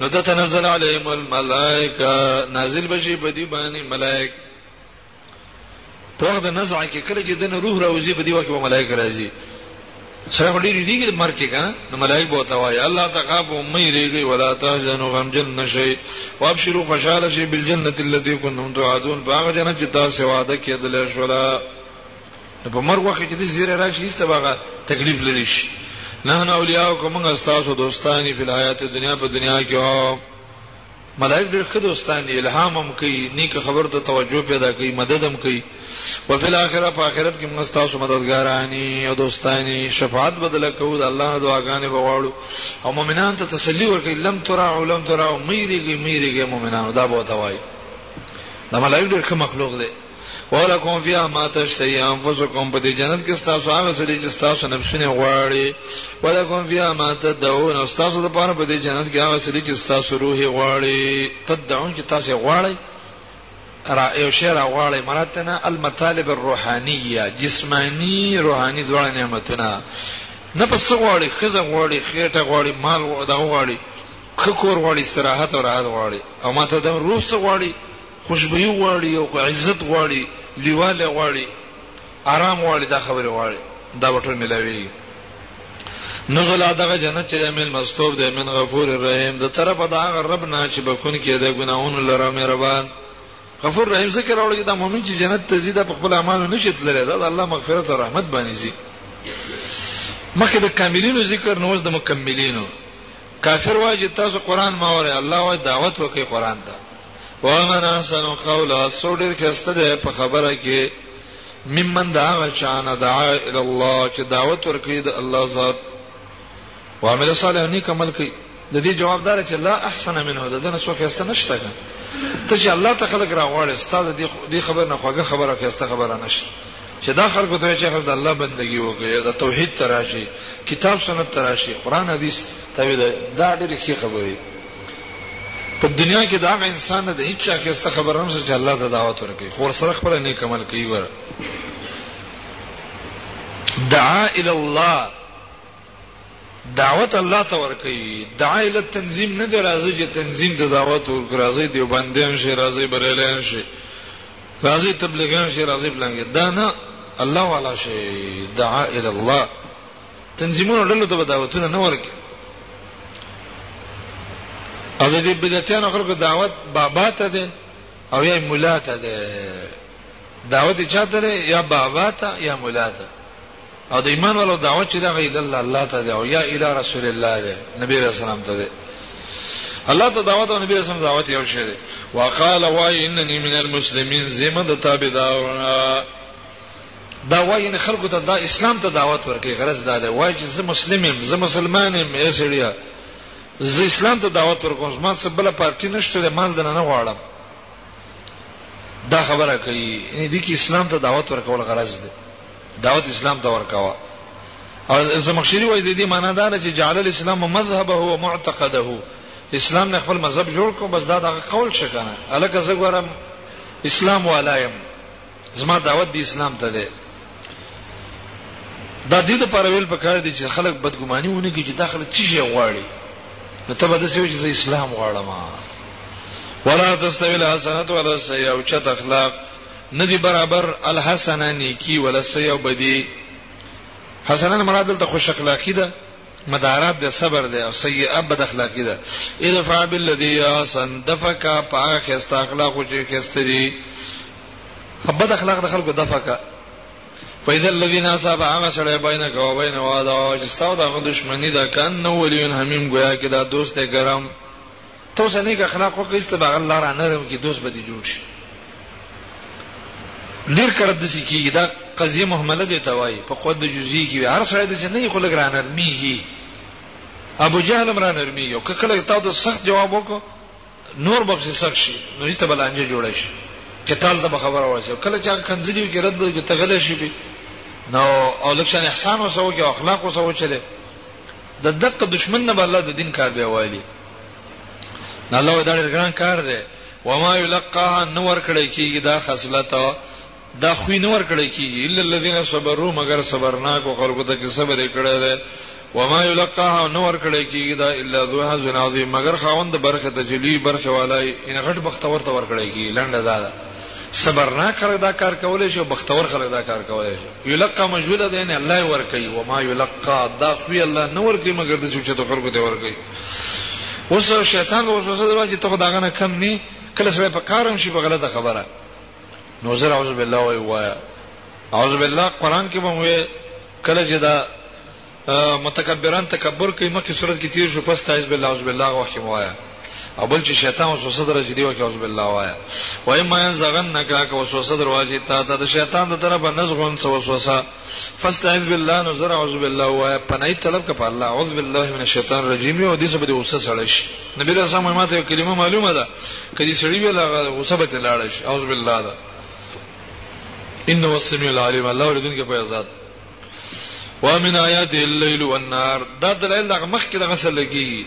نو ته تنزل علیهم الملائکه نازل بشي په دې باندې ملائک په وخت نزع کې کله چې دنه روح راوځي په دې وخت کې ملائک راځي سره خو ډیری دیږي مرګ کې کنه نو ملائک بوته وای الله تخاف او مې ریږي ولا تحزنوا غم جن نشي وابشروا خوشاله شي بالجنه التي كنتم توعدون باغ جنت چې تاسو وعده کېدل شولا نو په مرګ وخت کې د زیره راشي هیڅ باغه تکلیف لري شي نه نه اولیاء کوم استاسو دوستانی په حیات دنیا په دنیا کې او ملائک ډېر ښه دوستان دي الهام هم کوي نیک خبر ته توجه پیدا کوي مدد هم کوي او په الاخره په آخرت کې موږ تاسو مددګارانی او دوستانی شفاعت بدل کوو د الله دعاګانې بغواړو او مؤمنان ته تسلی ورکړي لم ترى او لم ترى مېریږي مېریږي مؤمنانو دا به توای دا ملائک ډېر ښه مخلوق دي ولکم فی ما تشتهی انفسکم په دې جنت کې تاسو هغه سړي چې تاسو نفسونه غواړي ولکم فی ما تدعون او تاسو لپاره په دې جنت کې هغه سړي چې تاسو روح غواړي تدعون چې تاسو غواړي را یو شی را غواړي مراتنا المطالب الروحانیه جسمانی روحانی دواړه نعمتونه نه پس غواړي خزه غواړي خېټه غواړي مال غواړي خکور غواړي استراحت او راحت غواړي او ماته د روح څخه غواړي خوشبويي غواړي او که عزت غواړي لیواله غواړي آرام غواړي دا خبره غواړي دا به ټول ملاویږي نزل دغه جنت چې مل مستوب دی من غفور الرحیم د طرف دا رب نه چې بخون کې د ګناهونو لره مهربان غفور رحیم ذکر راوړي دا مؤمن چې جنت ته زیاده په خپل اعمالو نشي تللی دا الله مغفرت او رحمت باندې زی مخکې د کاملینو ذکر نو د مکملینو کافر واجب تاسو قران ما وره الله واجب دعوت وکي قران ته ومن احسن قولا سو ډیر خسته ده په خبره کې ممن دعا چانه دعا ال الله چې دعوت ورکړي د الله ذات وعمل صالح نیک عمل کوي د دې جوابدار چې لا احسن منه ده دنه څوک خسته نشته ته چې الله ته خلق راغواړي ستاسو دې خبر نه خوګه خبره خسته خبره نشته چې دا خلکو ته چې خپل الله بندگی وکړي دا توحید تراشي کتاب سنت تراشي قران حدیث ته دا ډېر ښه خبره په دنیا کې دا هغه انسان د هیڅ چا کې است خبر نه چې الله ته دعوت ورکړي خو سره خپل نیک عمل کوي ور دعا الى الله دعوت الله ته ورکړي دعا الى تنظیم نه دی راځي چې تنظیم ته دعوت ورکړي راځي دی باندې شي راځي بریلان شي راځي تبلیغان شي راځي بلنګ دا نه الله والا شي دعا الى الله تنظیمونو ډلو ته دعوتونه نه ورکي او د دې بدعتانو خلکو دعوت بابا ته ده او یا مولا ته ده دعوت چاته ده یا بابا ته یا مولا ته او د ایمان ولو دعوت چې دا غي الله الله ته ده او یا الی رسول الله ده نبی رسول الله ته ده الله ته دعوت او نبی رسول الله دعوت یو شی ده وقال وای اننی من المسلمین زمد تابعدارنا دا وایي نه خلکو ته دا اسلام ته دعوت ورکړي غرض دا دی وایي چې زه مسلم یم زه مسلمان یم ای سړیا زه اسلام ته دعوت ورکوم زما څه بل پارټي نشته مال دنه نه غواړم دا خبره کوي ان دي کې اسلام ته دعوت ورکول غرض دی دعوت اسلام ته ورکاوه او زمخشري وایي د دې معنی دا نه چې جعل الاسلام مذهبه او معتقده اسلام نه خپل مذهب جوړ کو بس دا دغه قول شکنه الکه زګورم اسلام والایم زما دعوت دی اسلام ته ده دا دې د پر ویل پکار دي چې خلک بدګماني ونه کوي چې داخله چی شي غواړي نو ته به د سوي چې اسلام غواړم ولا تستوي الحسنات ولا السيئه او چت اخلاق ندی برابر الحسنه نیکی ولا السيئه بدی حسنه مراد ته خوش اخلاقی ده مدارات د صبر دی او سیئه بد اخلاقی ده ادفع بالذی احسن دفقا پاک است اخلاق چې کستری بد اخلاق د خلکو دفقا فإذا الذين أصاب هغه سره بینک او بین واده او چې ستاسو د دښمنی دا کان نو ولین همیم گویا کې دا دوست ګرام ته اوس نیک اخلاق وکړه ایسته به الله را نرم کې دوست به دې جوړ شي ډیر کړه د څه کیږي دا قضیه محمله دی ته وایي په قد جزئی کې هر سړی د څه نه خو لګ را نرمیږي ابو جهل هم را نرمیږي او کله تا ته سخت جواب وکړو نور به څه سخت شي نو ایسته بلانجه جوړ شي قتال ته خبر ورسې کله چې کنځلی کې رد به ته غلې شي نو او لکشان احسان وسو کې اخلاق وسو چلے د دقه دشمن نه بل د دین کار به وایلی نه الله دا ډېر ګران کار دی وما یلقاها نور کړی کیږي دا خصلت دا خو نور کړی کیږي الا الذين صبروا مگر صبرناک او خلکو ته چې صبر کړی دی وما یلقاها نور کړی کیږي دا الا ذو حظ عظیم مگر خاوند برخه ته جلی برخه والای ان غټ بختور ته ور کړی کیږي لنډه دا, دا صبرناک خلک دا کار کولای شي او بختور خلک دا کار کولای شي یلقا مجهوله ده نه الله ور کوي و ما یلقا دا خو الله نور کوي مګر د چې ته خلکو ته ور کوي اوس شیطان وسوسه درو چې ته داغه نه کم نه کله سره په کارم شي په غلطه خبره نو زه اعوذ بالله وای وای اعوذ بالله قران کې مونږ کله چې دا متکبران تکبر کوي مکه صورت کې تیر شو پس تعوذ بالله اعوذ بالله وحی وای او بل چې شیطان وسوسه درو چې دی وای اعوذ بالله وای وای ما زغن نه کا کو وسوسه درو چې تا ته شیطان د طرفه نزغون سو وسوسه فاستعذ بالله نو زرا اعوذ بالله وایا پنای طلب کپ الله اعوذ بالله من الشیطان الرجیم او دې سبه دې اوسه سړی شي نبی له سم ماته کلمه معلومه ده کدي سړی ویل اوسه به لاړ شي اعوذ بالله ده انه السميع العليم الله ورته کې په ذات ومن آیات الليل والنهار دا دلایل د مخ کې د غسل لګي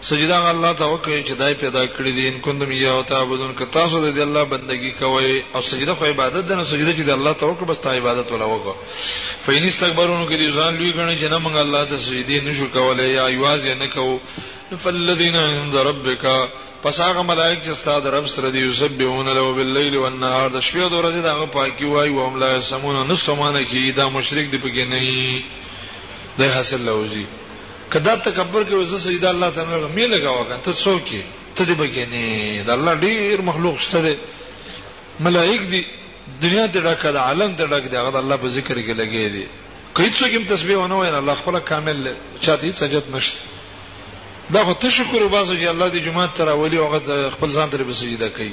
سجده هغه الله ته وکړي چې دای پیدا کړی دي ان کنتم یو تعبدون که تاسو د الله بندگی کوئ او سجده خو عبادت ده نو سجده چې د الله ته وکړي بس ته عبادت ولا وکړه فین استکبرون کې دي ځان لوی غني چې نه موږ الله ته سجده نشو کولای یا یواز نه کوو فالذین عند ربک پس هغه ملائک چې ستاد رب سره دی یسبحون له باللیل والنهار د شپې او د ورځې دغه پاکي وای او هم لا سمون نو سمانه کی دا مشرک دی پکې نه دی حاصل لوزي کدا تکبر کوي زه سجده الله تعالی نه مې لګاوه کنه ته څوک یې ته دې بګینه د الله ډیر مخلوق شته دی ملائک دي دنیا ته ډکه ده عالم ته ډکه ده هغه الله په ذکر کې لګي دي کوي څوک هم تسبیح ونه وایي الله خپل کامل چاته هیڅ حاجت نشته دا خو ته شکر وباسه چې الله دې جمعه تر اولی وخت خپل ځان ته به سجده کوي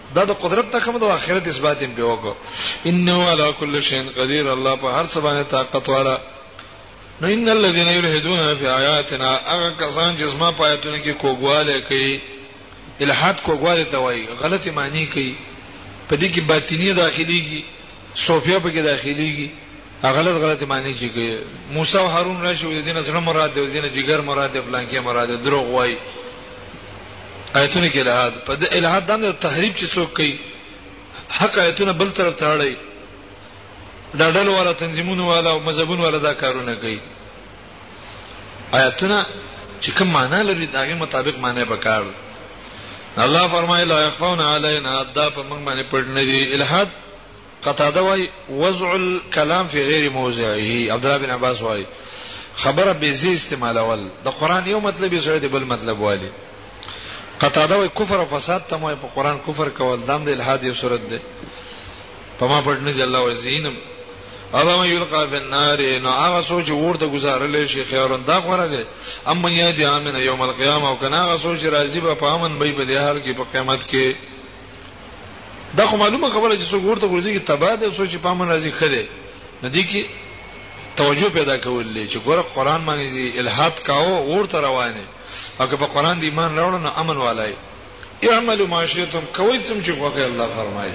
دا د قدرت ته کوم د اخرت اثبات یې په وکړو انه علی کل شیء قدیر الله په هر څه باندې طاقت والا نو ان الذين يلحدون في آیاتنا هغه کسان چې زما پایتونه کې کوګواله کوي الحاد کوګواله ته وایي غلطی معنی کوي په دې کې باطینی داخليږي صوفیا په کې داخليږي غلط غلط معنی چې کوي موسی او هارون راشي د دینه زړه مراد دی د دینه جګر مراد دی پلان کې مراد دی دروغ وای آیتونه کې الہاد په د الہاد دمه تحریف چې څوک کوي حق آیتونه بل طرف ته اړي دا ډول ولا تنظیمونه ولا او مذهبونه ولا دا کارونه کوي آیتونه چې کوم معنا لري داغه مطابق معنی پکار الله فرمایي لا يخفون علينا دا په موږ باندې پټ نه دي الہاد قتاده وايي، وضع الکلام فی غیر موضعه، عبدالله بن عباس وايي، خبره بې ځای استعمالول، د قرآن یو مطلب یې سړی د بل مطلب والي. قتاده وايي، کفر او فساد ته هم وايي، په قرآن کفر کول، دا هم د الحاد یو صورت دی. په ما پټ نه دي، الله وايي، زه وینم. افمن یلقی فی النار، نو هغه څوک چې اور ته ګوزارلی شي، خیر دا غوره دی، ام من یأتی آمنا یوم القیامة، او که نه هغه څوک چې راځي به په امن به وي په دې حال کې، په قیامت کې. دا خو معلومه خبره چې څوک ورته ورځي کې تبا ده څوک چې په امن راځي خره نه دي کې توجه پیدا کول دي چې ګوره قران باندې دي الہات کاو ورته روانه او که په قران دی ایمان راوړ نو امن والای اعملوا ما شئتم کوي څم چې خوښه الله فرمایي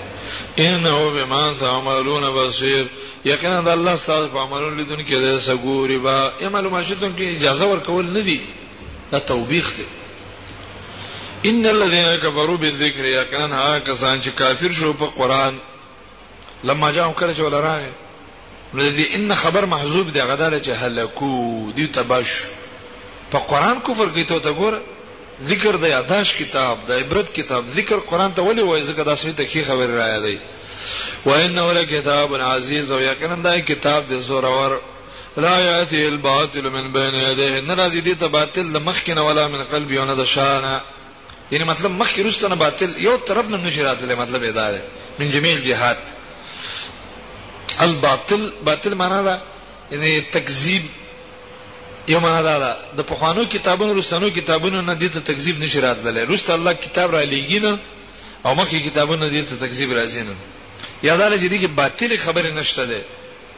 انه بما تعملون بصير یقینا د الله ستاسو په عملونو لیدون کې ده سګوري با اعملوا ما شئتم کې اجازه ورکول نه دي دا توبېخ دی ان الذين كفروا بالذكر يقينا ها کسان چې کافر شو په قران لما جاءهم کله چې ولراغه ندی ان خبر محذوب دی غدار چې هلاکو دی تباش په قران کفر کوي ته ګور ذکر د یاداش کتاب د عبرت کتاب ذکر قران ته ولي وای ځکه دا سوي ته کی خبر راځي وانه ول کتاب عزیز او یقینا دا کتاب د زورور لا یاتی الباطل من بین یده ناراضی دي ته باطل د مخ کنه ولا من قلب یونه د شانه یعنی مطلب مخ کې رسته نه باطل یو طرف نه نشرات له مطلب ادا ده من جميع الجهات الباطل باطل معنا ده یعنی تکذیب یو معنا ده د پخوانو کتابونو رسنو کتابونو نه دي ته تکذیب نشرات له رسته الله کتاب را لېګینه او مخکې کتابونه دي ته تکذیب راځي نه یاداله چې دي کې باطل خبره نشته ده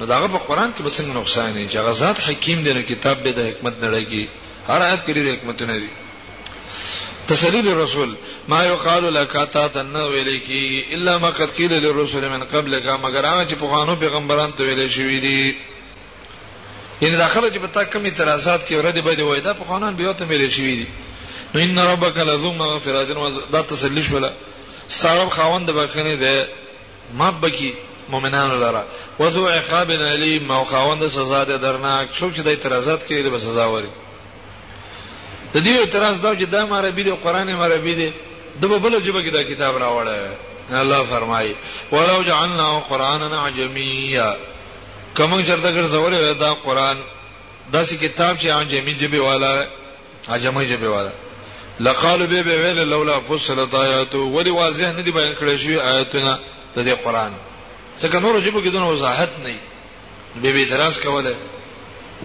نو داغه په قران کې به څنګه نقصان نه چې هغه ذات حکیم دی نو کتاب به د حکمت نړۍ کې هر آیت کې د حکمتونه دي تسلیل الرسول ما یقال لك تا تنو الیکی الا ما قد قیل للرسل من قبلك مگر هغه چې په خوانو پیغمبران ته ویل شوی دي یعنی دا خلک چې په تا کم اعتراضات کې ورته بده وای دا په خوانان بیا ته ویل شوی دي نو ان ربک لذو مغفرات دا تسلی شولا ستاره خاوند بخنه ده مبکی مؤمنان لره وذو عقاب علی ما خواوند سزا ده درناک څوک چې د اعتراض کوي د سزا وري د دې اعتراض دا چې د عربي د قران عربي دی د بل جبه کې دا کتاب راوړی الله فرمایي ولو جعلنا قرانا عجميا کوم چرته ګرځولې دا قران داسې کتاب چې عجمي جبه والا عجمه جبه والا لقالو به به ویل لولا فصلت آیاتو ولی واضح نه دی بیان کړی شوی آیاتونه د دې قران څنګه نور جبه کې دونه وضاحت نه به به اعتراض کوله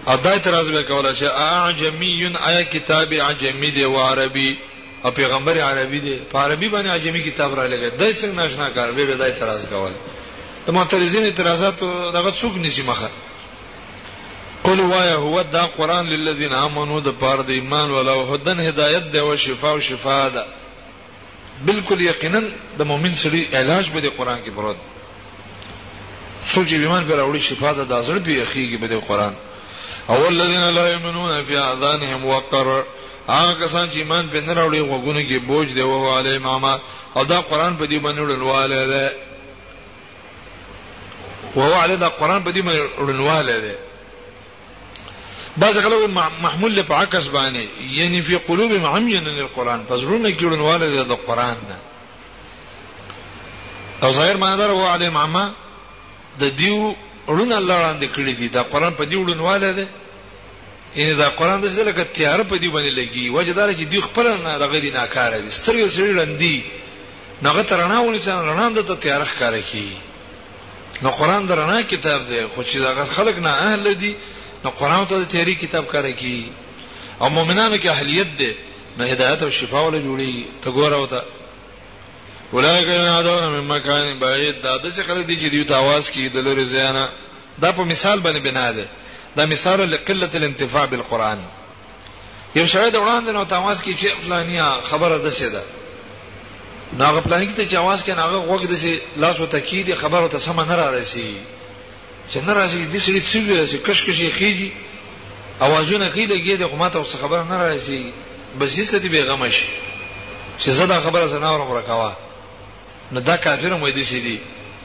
او دا اعتراض به کوله چې اعجمی آیا کتاب عجمی دی و عربی او پیغمبر عربی دی په عربی باندې عجمی کتاب را لګی دای څنګه ناشنا کار به به دا اعتراض کوله د معترضین اعتراضات دغه څوک نشي مخه قل وایا هو دا قران للذین امنو د پاره د ایمان ولا او هدن هدایت دی او شفا او شفا ده بالکل یقینا د مؤمن سړي علاج به د قران کې پروت سوچي ایمان پر اوړي شفا ده د زړه به یخیږي به د قران او الذین لا یؤمنون فی اذانهم وقر هغه کسان چې ایمان په نه راوړي غوګونه کې بوج دی او علی ماما او دا قران په دې باندې وړلواله ده وهو علی دا قران په دې باندې ورنواله ده بعض غلو محمول له عکس باندې یعنی فی قلوب معمین للقران فزرونه کې ورنواله ده د قران نه او ظاهر معنی دا وهو علی معما د دیو ورونه الله وړاندې کړی دي دا قران په دې ورنواله ده ان دا قران د ځل کې تیار په دی باندې لګي وجدار چې دی خپل نه دغه دی ناکاره دي سترګې سړي لندي نغه ترنا ونی چې رڼا د ته تیار ښکار کی نو قران درنا کتاب دی خو چې دغه خلک نه اهل دي نو قران ته د تیاری کتاب کار کی او مؤمنانو کې اهلیت دی نه هدایت او شفا ول جوړي ته ګور او ته ولای کړه دا من مکان بعید دا د څه خلک دي چې دیو ته आवाज کی د لوري زیانه دا په مثال باندې بنا ده دا مثال لقلت الانتفاع بالقران یو شړې د وړاندې نو تماس کې چې فلانیا خبره ده سي ده ناغه پلان کې ته جواز کې ناغه وګ د سي لاس وته کې دي خبره ته سم نه را رسي چې نه راځي د سړي څه ویل سي کش کش یې خيږي اوازونه کې لګي د حکومت او خبره نه را رسي بس یې ستې بیغمش چې زدا خبره زناور مرکوا نو دا کافر هم ویدی شي دي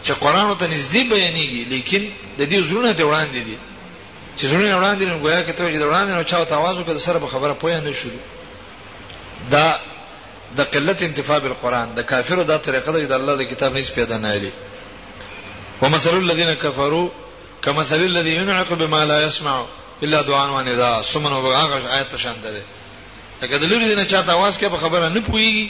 چې قران ته نږدې بیانېږي لیکن د دې زړونه ته وړاندې دي چې زړونه وړاندې نه ګویا کې ته چې وړاندې نه چاو تاوازو کې سره په خبره پوهه نه شو دا د قلت انتفاع بالقران د کافرو دا طریقه ده چې د الله د کتاب هیڅ پیدا نه لري ومثل الذين كفروا كمثل الذي ينعق بما لا يسمع الا دعاء ونداء سمن وبغاغ آیت پشان ده لکه د لوري نه چاته आवाज کې په خبره نه پويږي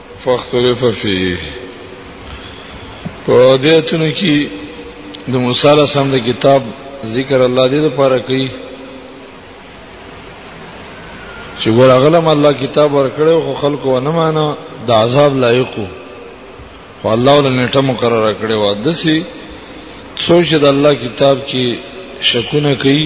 فاختلف فيه په دې اتنو کې د موسی علیه السلام د کتاب ذکر الله دې لپاره کوي چې ورغلم الله کتاب ورکړو خو خلکو ونه مانو د عذاب لایقو خو الله ول نیټه مقرره کړې و دسی سوچ د الله کتاب کې شکونه کوي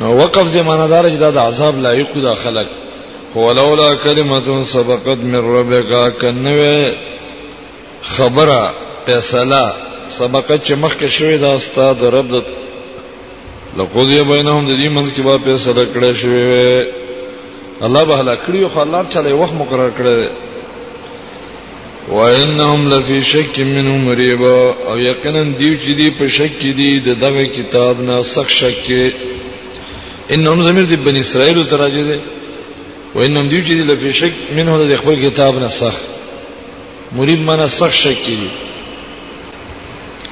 نو وقف دې ماندار چې دا د عذاب لایق دا خلق ولولا کلمه سبقت من ربک کنوې خبره فیصله سبقت چې مخکې شوې دا استاد رب د لقضی بینهم د دې منځ کې به فیصله کړې شوې الله به هلاکړي خو الله تعالی وخت مقرر کړی وانهم لفی شک منه مریب او یقینا دیو چې دی په شک کې دی د دغه کتاب نه سخت شک کې انهم زمیر دی بنی اسرائیل تراجه دی وانهم دیو چې دی لفی شک منه د خپل کتاب نه سخت مریب معنی سخت شک کې دی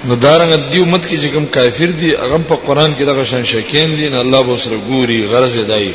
نو دارنګ دی امت کې چې کوم کافر دي هغه په قران کې دغه شان شکین دي نه الله به سره ګوري غرض دی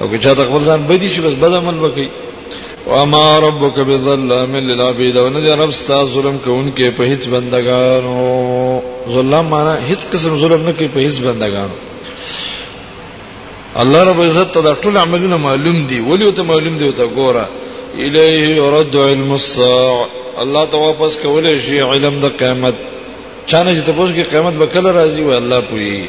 او که چاته خپل ځان بدی شي بس بد عمل وکړي وما ربك بظلام للعبيد او نه رب ستا ظلم کوونکې په هیڅ بندگانو ظلم معنا هیڅ قسم ظلم نه کوي په هیڅ بندگانو الله رب عزت ته دا ټول عملونه معلوم دي ولی ته معلوم دي ته ګوره الیه يرد علم الساعه الله ته واپس کولای شي علم د قیامت چانه چې تاسو کې قیامت به کله راځي وای الله پوي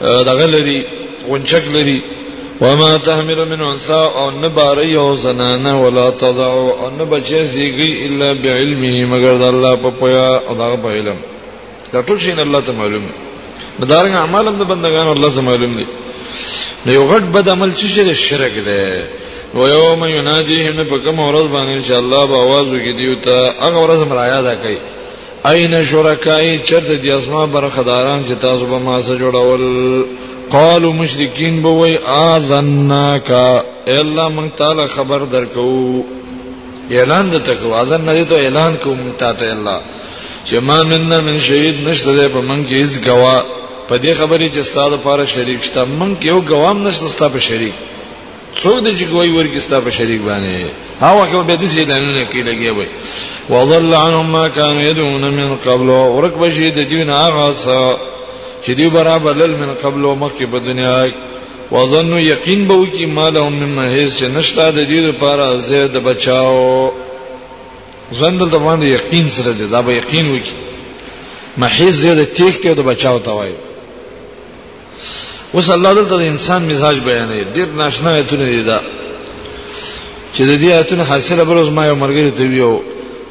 دغه لري غونچک لري وما تحمل من انثى او نباري او زنانه ولا تضع او نبچي زیږي الا بعلمه مگر د الله په پویا او دغه په علم دا ټول شي الله ته معلوم مدارنګ اعمال هم د بندگانو الله ته معلوم دي نو یو غټ بد عمل چې شرک شرک دی و یوم ینادیهم په کوم ورځ باندې ان شاء الله به आवाज وکړي دیو ته هغه ورځ مرایا ده کوي اين شرکای چرته دي اسما برخداران چې تاسو به ما سره جوړول قالو مشرکین به وای اذناک الا من تعالی خبر درکو اعلان د تکو اذن نه ته اعلان کوم تا ته الله چې ما مننا من شهید نشته په من کې هیڅ گواه په دې خبرې چې ستاسو لپاره شریک شته من کې یو گوام نشته ستاسو په شریک څوک د چې کوي ورګي ستا په شریک باندې ها وکه به د سې دانونه کې لګي وي وضل عنهم ما كانوا يدعون من قبل ورک بشي د دین هغه څه چې دی برابر لل من قبل مخکې په دنیا کې وظنوا یقین به وکي مالهم من مهیس نشتا د دې لپاره زید بچاو ځان دلته باندې یقین سره دی دا به یقین وکي محیز زید تیخ ته د بچاو توای اوس الله دلته د انسان مزاج بیانوي ډیر ناشنا ایتونه دي دا چې د دې ایتونه حاصله بل اوس ما یو مرګري ته ویو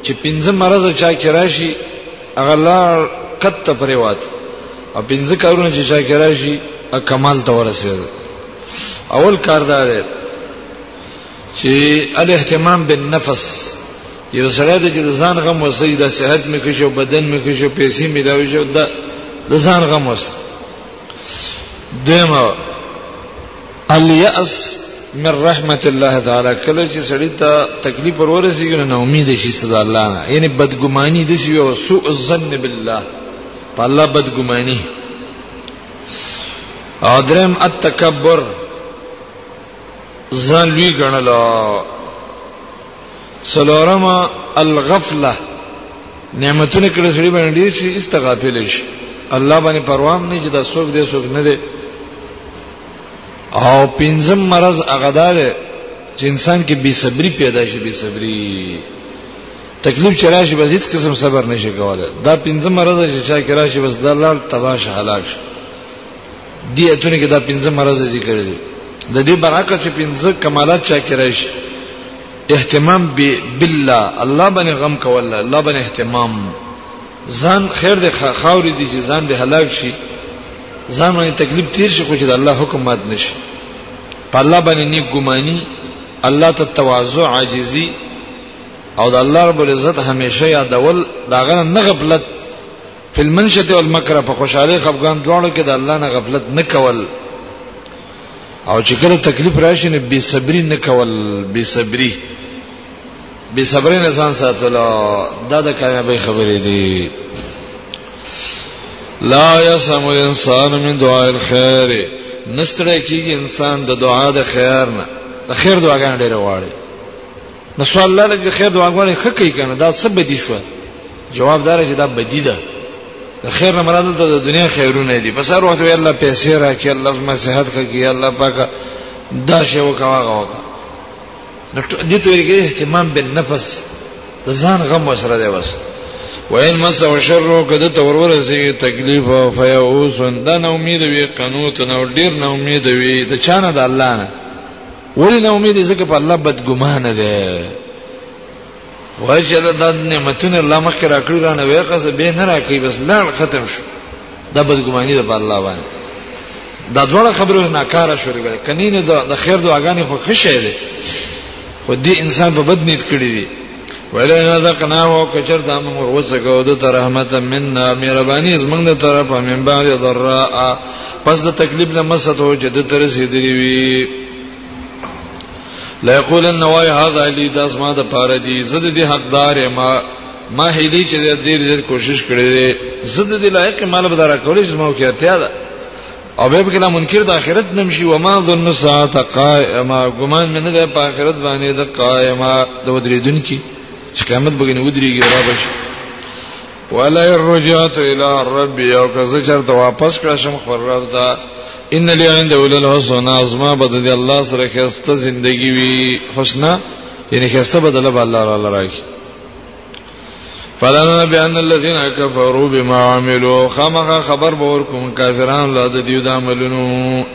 چې پنځه مرزه چا کې راشي هغه لا کته پرې وات او پنځه کارونه چې چا کې راشي کمال ته ورسېد اول کار دا دی چې الاهتمام بالنفس یو سره د ځان غم وسې د صحت مې کې شو بدن مې کې شو پیسې مې لاوي شو د ځان غم وسې دیمه الیاس من رحمت الله تعالی کله چې سړی ته تکلیف ورورسیږي نو امید شي صدا الله نه یعنی بدګماني د شي او سوء الظن بالله په الله بدګماني او درم التکبر ځان لوی ګڼل سلورما الغفله نعمتونه کړه سړي باندې ډیر شي استغافل شي الله باندې پروام نه چې دا څوک دې څوک نه دی او پنځم مرض هغه دار چې انسان کې بي صبري پیدا شي بي صبري تکلیف چې راشي بس هیڅ قسم صبر نشي کولای دا پنځم مرض چې چا کې راشي بس د الله تباش هلاک شي دي اتونه کې دا پنځه مرزه ذکر دي د دې برکه چې پنځه کمالات چا کې راشي اهتمام به بالله الله باندې غم کول الله باندې اهتمام ځان خیر د خاورې دي چې ځان د هلاک شي ځان باندې تکلیف تیر شي خو چې د الله حکم مات نشي په الله باندې نیک ګماني الله ته تواضع عاجزي او د الله رب العزت همیشه یادول داغه نه غفلت فی المنشت والمکر په خوشاله خفقان دواړو کې د الله نه غفلت نه کول او چې کله تکلیف راشي نه بے صبری نه کول بے صبری بے صبری نه ځان ساتل دا د کامیابی خبرې دي لا يسمو الانسان من دعاء الخير نستړی کیږي انسان د دعا د خیر نه د خیر دعاګانې ډېر واړي نو سوال لاره چې خیر دعاګانې خه کوي کنه دا څه بدی شو جواب دار چې دا بدی ده د خیر نه مراد ته د دنیا خیرونه دي په سر وخت وی الله پیسې راکړي الله زما صحت کوي الله پاک دا شی وکاوه وکا نو دې ته ویل کې اهتمام بالنفس د ځان غم وسره دی وس وین مس او شر کده تور ورسي تکلیف او فیاوس دا نو امید وی قنوت نو ډیر نو امید وی د چانه د الله نه ولی نه امید ځکه په الله بدګمانه ده وجل د نعمتونه الله مخکې راکړي رانه وې قصه به نه راکړي بس لاړ ختم شو دا بدګماني ده په الله باندې دا ډول خبرو نه کار شو لري کني نه د خیر دعاګانې خو خشه ده خو دې انسان په بد نیت کړی دی ولئن ذقناه کچر ته موږ ورسکو د تر رحمت مننا مهرباني زمنګ د طرف من بعد ضراء پس د تکلیف نه مسته او جد تر رسیدلی وی لا یقولن وای هذا لی داس ما د پاره دی زد دی حقدار ما ما هلی چې د دې ډیر کوشش کړې زد دی لایق مال بدر کولې چې مو کې اتیا ده او به کله منکر د آخرت نمشي و ما ظن الساعه قائما ګمان مې نه ده په آخرت باندې د قائما د ودریدون کی چې قیامت به نه ودریږي را بشي ولا رجعت الى ربي او که زه چرته واپس کړم شم خبر رب دا ان لي عند اول الحسن ازما بدل دي الله سره خسته زندگی وي حسنا یعنی خسته بدل به الله را لراږي فلن بیان الذين كفروا بما عملوا خامخ خبر باور کوم کافرانو لا د دیو د عملونو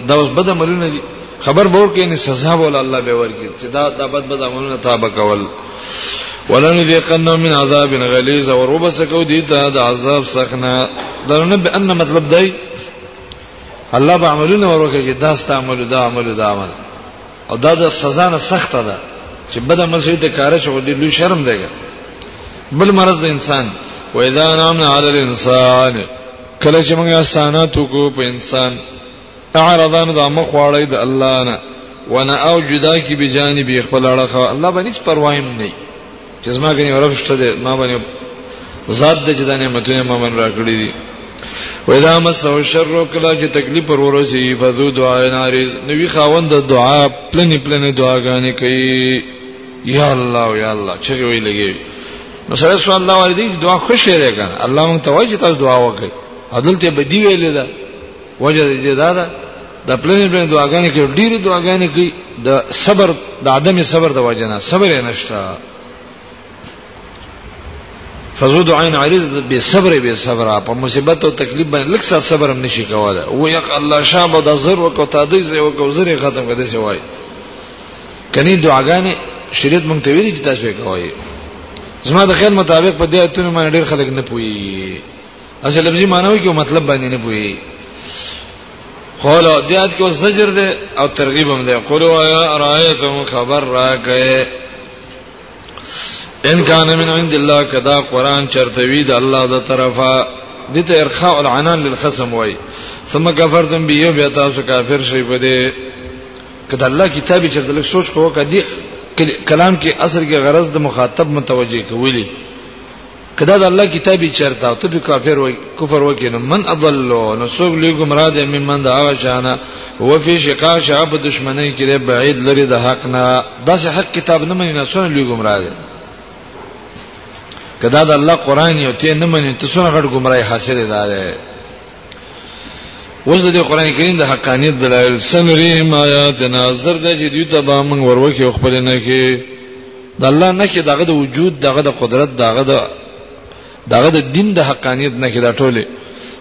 دا اوس بد عملونه دي خبر باور کې نه سزا ول الله به ورکړي چې دا د بد بد عملونه تابع کول ولن ذيقنا من عذاب غليظ اور وبسکو دي ته د عذاب سخنا درنه به ان مطلب دی الله به عملونه ورکه چې دا ست عمل دا عمل دا عمل او دا د سزا نه سخته ده چې بده مزه د کار شو د لوی شرم دی بل مرز د انسان و اذا نامنا علی الانسان کله چې موږ اسانات کو په انسان اعرضان د مخ واړی د الله نه وانا او جدا کی به جانب خپل اړه الله باندې پروايم نه چې زما غني ورب شته ده ما باندې ذات د جدا نعمتونه ما باندې راکړي دي ودا مسو شر کلا چې تکلیف پر ورسي فذو دعا ناری نوی خاوند د دعا پلنې پلنې دعاګانې کوي یا الله یا الله چې وی لګي نو سره سو الله والدی دعا خوشی راکنه الله مون توجه تاسو دعا وکړي عدالت به دی ویلې ده وجه دې دا ده د پلان پلان دعاګانې کې ډېری دعاګانې کې د صبر د عدم صبر د وجه نه صبر یې نشته فزود عین عریض به صبر به صبر په مصیبت او تکلیف باندې لکه څه صبر هم نشي کولای او یق الله شابه د زر وکاو تادی زه وکاو زری ختم کړي سی وای کني دعاګانې شریعت مونږ ته ویلي چې تاسو یې کوی زما د خیال مطابق په دې اتونه باندې ډېر خلک نه پوي اصل لفظي معنی کې مطلب باندې نه پوي قول او دیات کې زجر ده او ترغیب هم ده قول او یا رایتم خبر راکه ان کان من عند الله کدا قران چرتوی د الله د طرفه دته ارخاء العنان للخصم وای ثم کفرتم بیو بیا تاسو کافر شئ په دې کدا الله کتابي چرته لک سوچ کوو کدی کلام کې اصل کې غرض د مخاطب متوجه کولی کدا د الله کتابي چرته او ته په کافر وای کفر وکې نو من اضل نو څوک لوی گمراه دي ممن دا هغه چانه هو فی شقاق شعب دشمنی کې بعید لري د حق نه داسې حق کتاب نه مني نه څونه لوی گمراه دي کدا د الله قران یو ته نه مني ته څونه غټ گمراهي حاصله ده اوس د قران کریم د حقانیت دلایل سنریم آیات ناظر د چې دوی ته به موږ وروکه خپل نه کې د الله نه کې دغه د وجود دغه د قدرت دغه د دغه د دین د حقانیت نه کې دا ټوله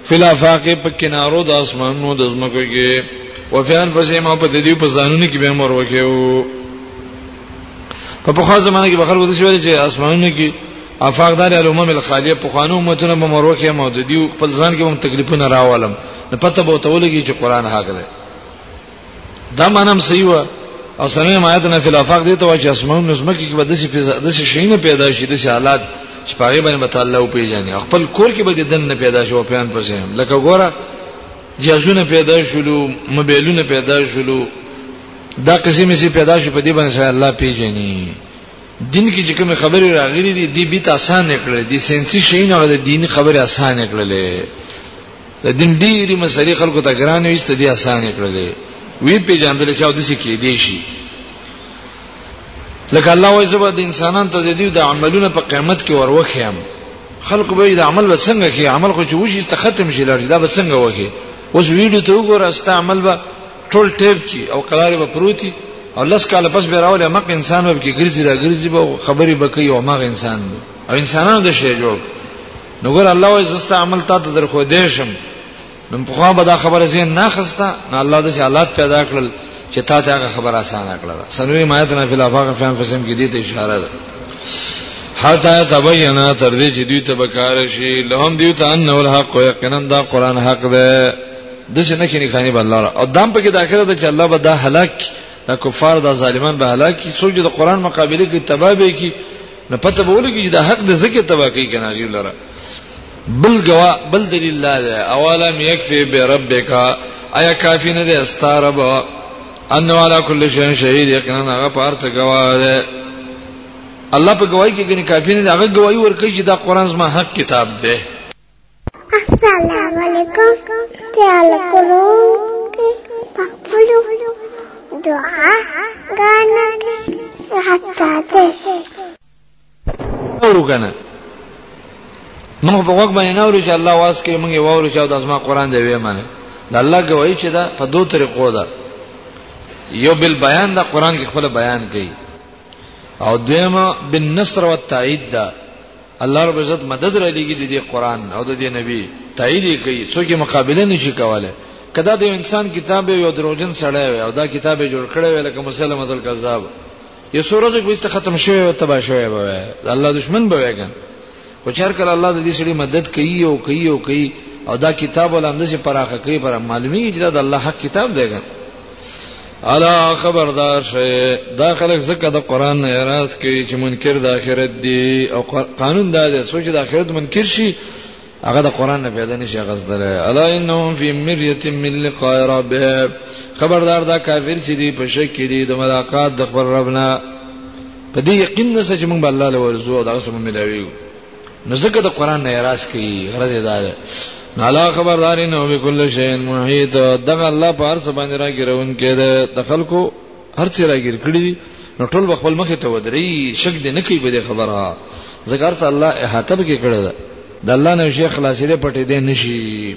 فلافاق په کنارو د اسمانونو د زمکو کې وفیان پسې ما په دې په ځانونو کې به مور وکيو په پخوا زمانه کې بخر ودی شو چې اسمانونو کې افاق دار الامم الخالیه په قانون امتونه به مرو کې موددي او خپل ځان کې هم تکلیفونه راولم نه پته به تولګي چې قران حق دی دا مانم صحیح و او سنه مایتنا فی الافاق دي ته واچ اسمون نظم کې به دسی دسی شینه پیدا شي دسی حالات چې پاره باندې متعالی او پیژنې خپل کور کې به دن نه پیدا شو پیان پسې لکه ګوره جازونه پیدا شولو موبایلونه پیدا شولو دا قسمه سي پیدا شو په دې باندې الله پیژني دین کې چې کوم خبرې راغلي دي دی بیت آسان کړل دي سنسي شي نه د دین خبرې آسان کړل د دین ډېری مسلې خلکو ته ګران وي ست دي آسان کړل وی په جاندل چې او د څه کې دي شي لکه الله وایي زبر د انسانان ته د دې د عملونو په قیامت کې وروخیم خلق به د عمل وسنګ کې عمل خو چې وشي ته ختم شي لري دا وسنګ وږي اوس ویډیو ته وګوره است عمل به ټول ټیپ کی او قرار به پروتي او لس کال پس به راولې مګ انسان به کې ګرځي را ګرځي به خبرې به کوي او مګ انسان به او انسانانو د شی جوړ نو ګور الله وې زستا عمل تا ته درخو دې شم نو په خو به دا خبره زین نه خسته نو الله د حالات پیدا کړل چې تا ته هغه خبره اسانه کړل سنوي مایت نه فل افاق فهم فسم کې دې ته اشاره ده حتا تبینا تر دې چې دوی ته بکار شي لهم دیو ته ان الحق یقینا دا قران حق ده د څه نه کې نکاني به الله را او دام په کې داخله ده چې الله به دا هلاک دا کفار دا ظالمان به هلاک کی سوچ د قران مقابله کې تباہ به کی نه پته به ولګي چې دا حق د زکه تباہ کوي کنه غیر لره بل گوا بل دلیل لا ده اولا میکفی به ربک آیا کافی نه ده استارب انه علی کل شیء شهید یقینا هغه پارت گوا ده الله په گواہی کې کني کافی نه هغه گواہی ورکړي چې دا قران زما حق کتاب ده السلام علیکم خیال کولو کې پخپلو دعا غانا کې حتا ته اورو کنه موږ په وګ باندې نورو چې الله واس کې موږ وورو چې د اسما قران دی وې معنی د الله گواہی چې دا په دوه طریقو ده یو بل بیان دا قران کې خپل بیان کوي او دویمه بالنصر والتایید ده الله رب عزت مدد را لګي د دې قران او د دې نبی تایید کوي څوک مقابله نشي کوله کدا د انسان کتاب یو دروژن سړی وي او دا کتاب جوړ کړی وي لکه مسلمه تل کذاب یو سورج به است ختم شوی او تبا شوی به الله دشمن به وګن خو چر کله الله د دې سړي مدد کوي او کوي او کوي او دا کتاب ولهم د سي پراخه کوي پر معلومي چې دا د الله حق کتاب دی ګان الا خبردار شي دا خلک زکه د قران نه اعتراض کوي چې منکر د آخرت دی او قانون دا دی سوچ د آخرت منکر شي هغه د قران نه پیدا نشي غزدل الا انهم فی مریه من لقاء ربهم خبردار دا کافر چې دی په شک کې دی د ملاقات د خبر ربنا په دې یقین نسه چې موږ الله له ورزو او دغه سم ملاویو نو ځکه د قران نه اعتراض کوي غرض دا ده نالا خبرداري نو به کل شی محیط دغه الله په هر څه باندې راګرون کې ده د خلکو هر څه راګر کړی نو ټول خپل مخ ته ودري شک دې نه کوي به خبره ذکر ته الله احاطه به کې کړی ده د الله نه شیخ خلاصې دې پټې دې نشي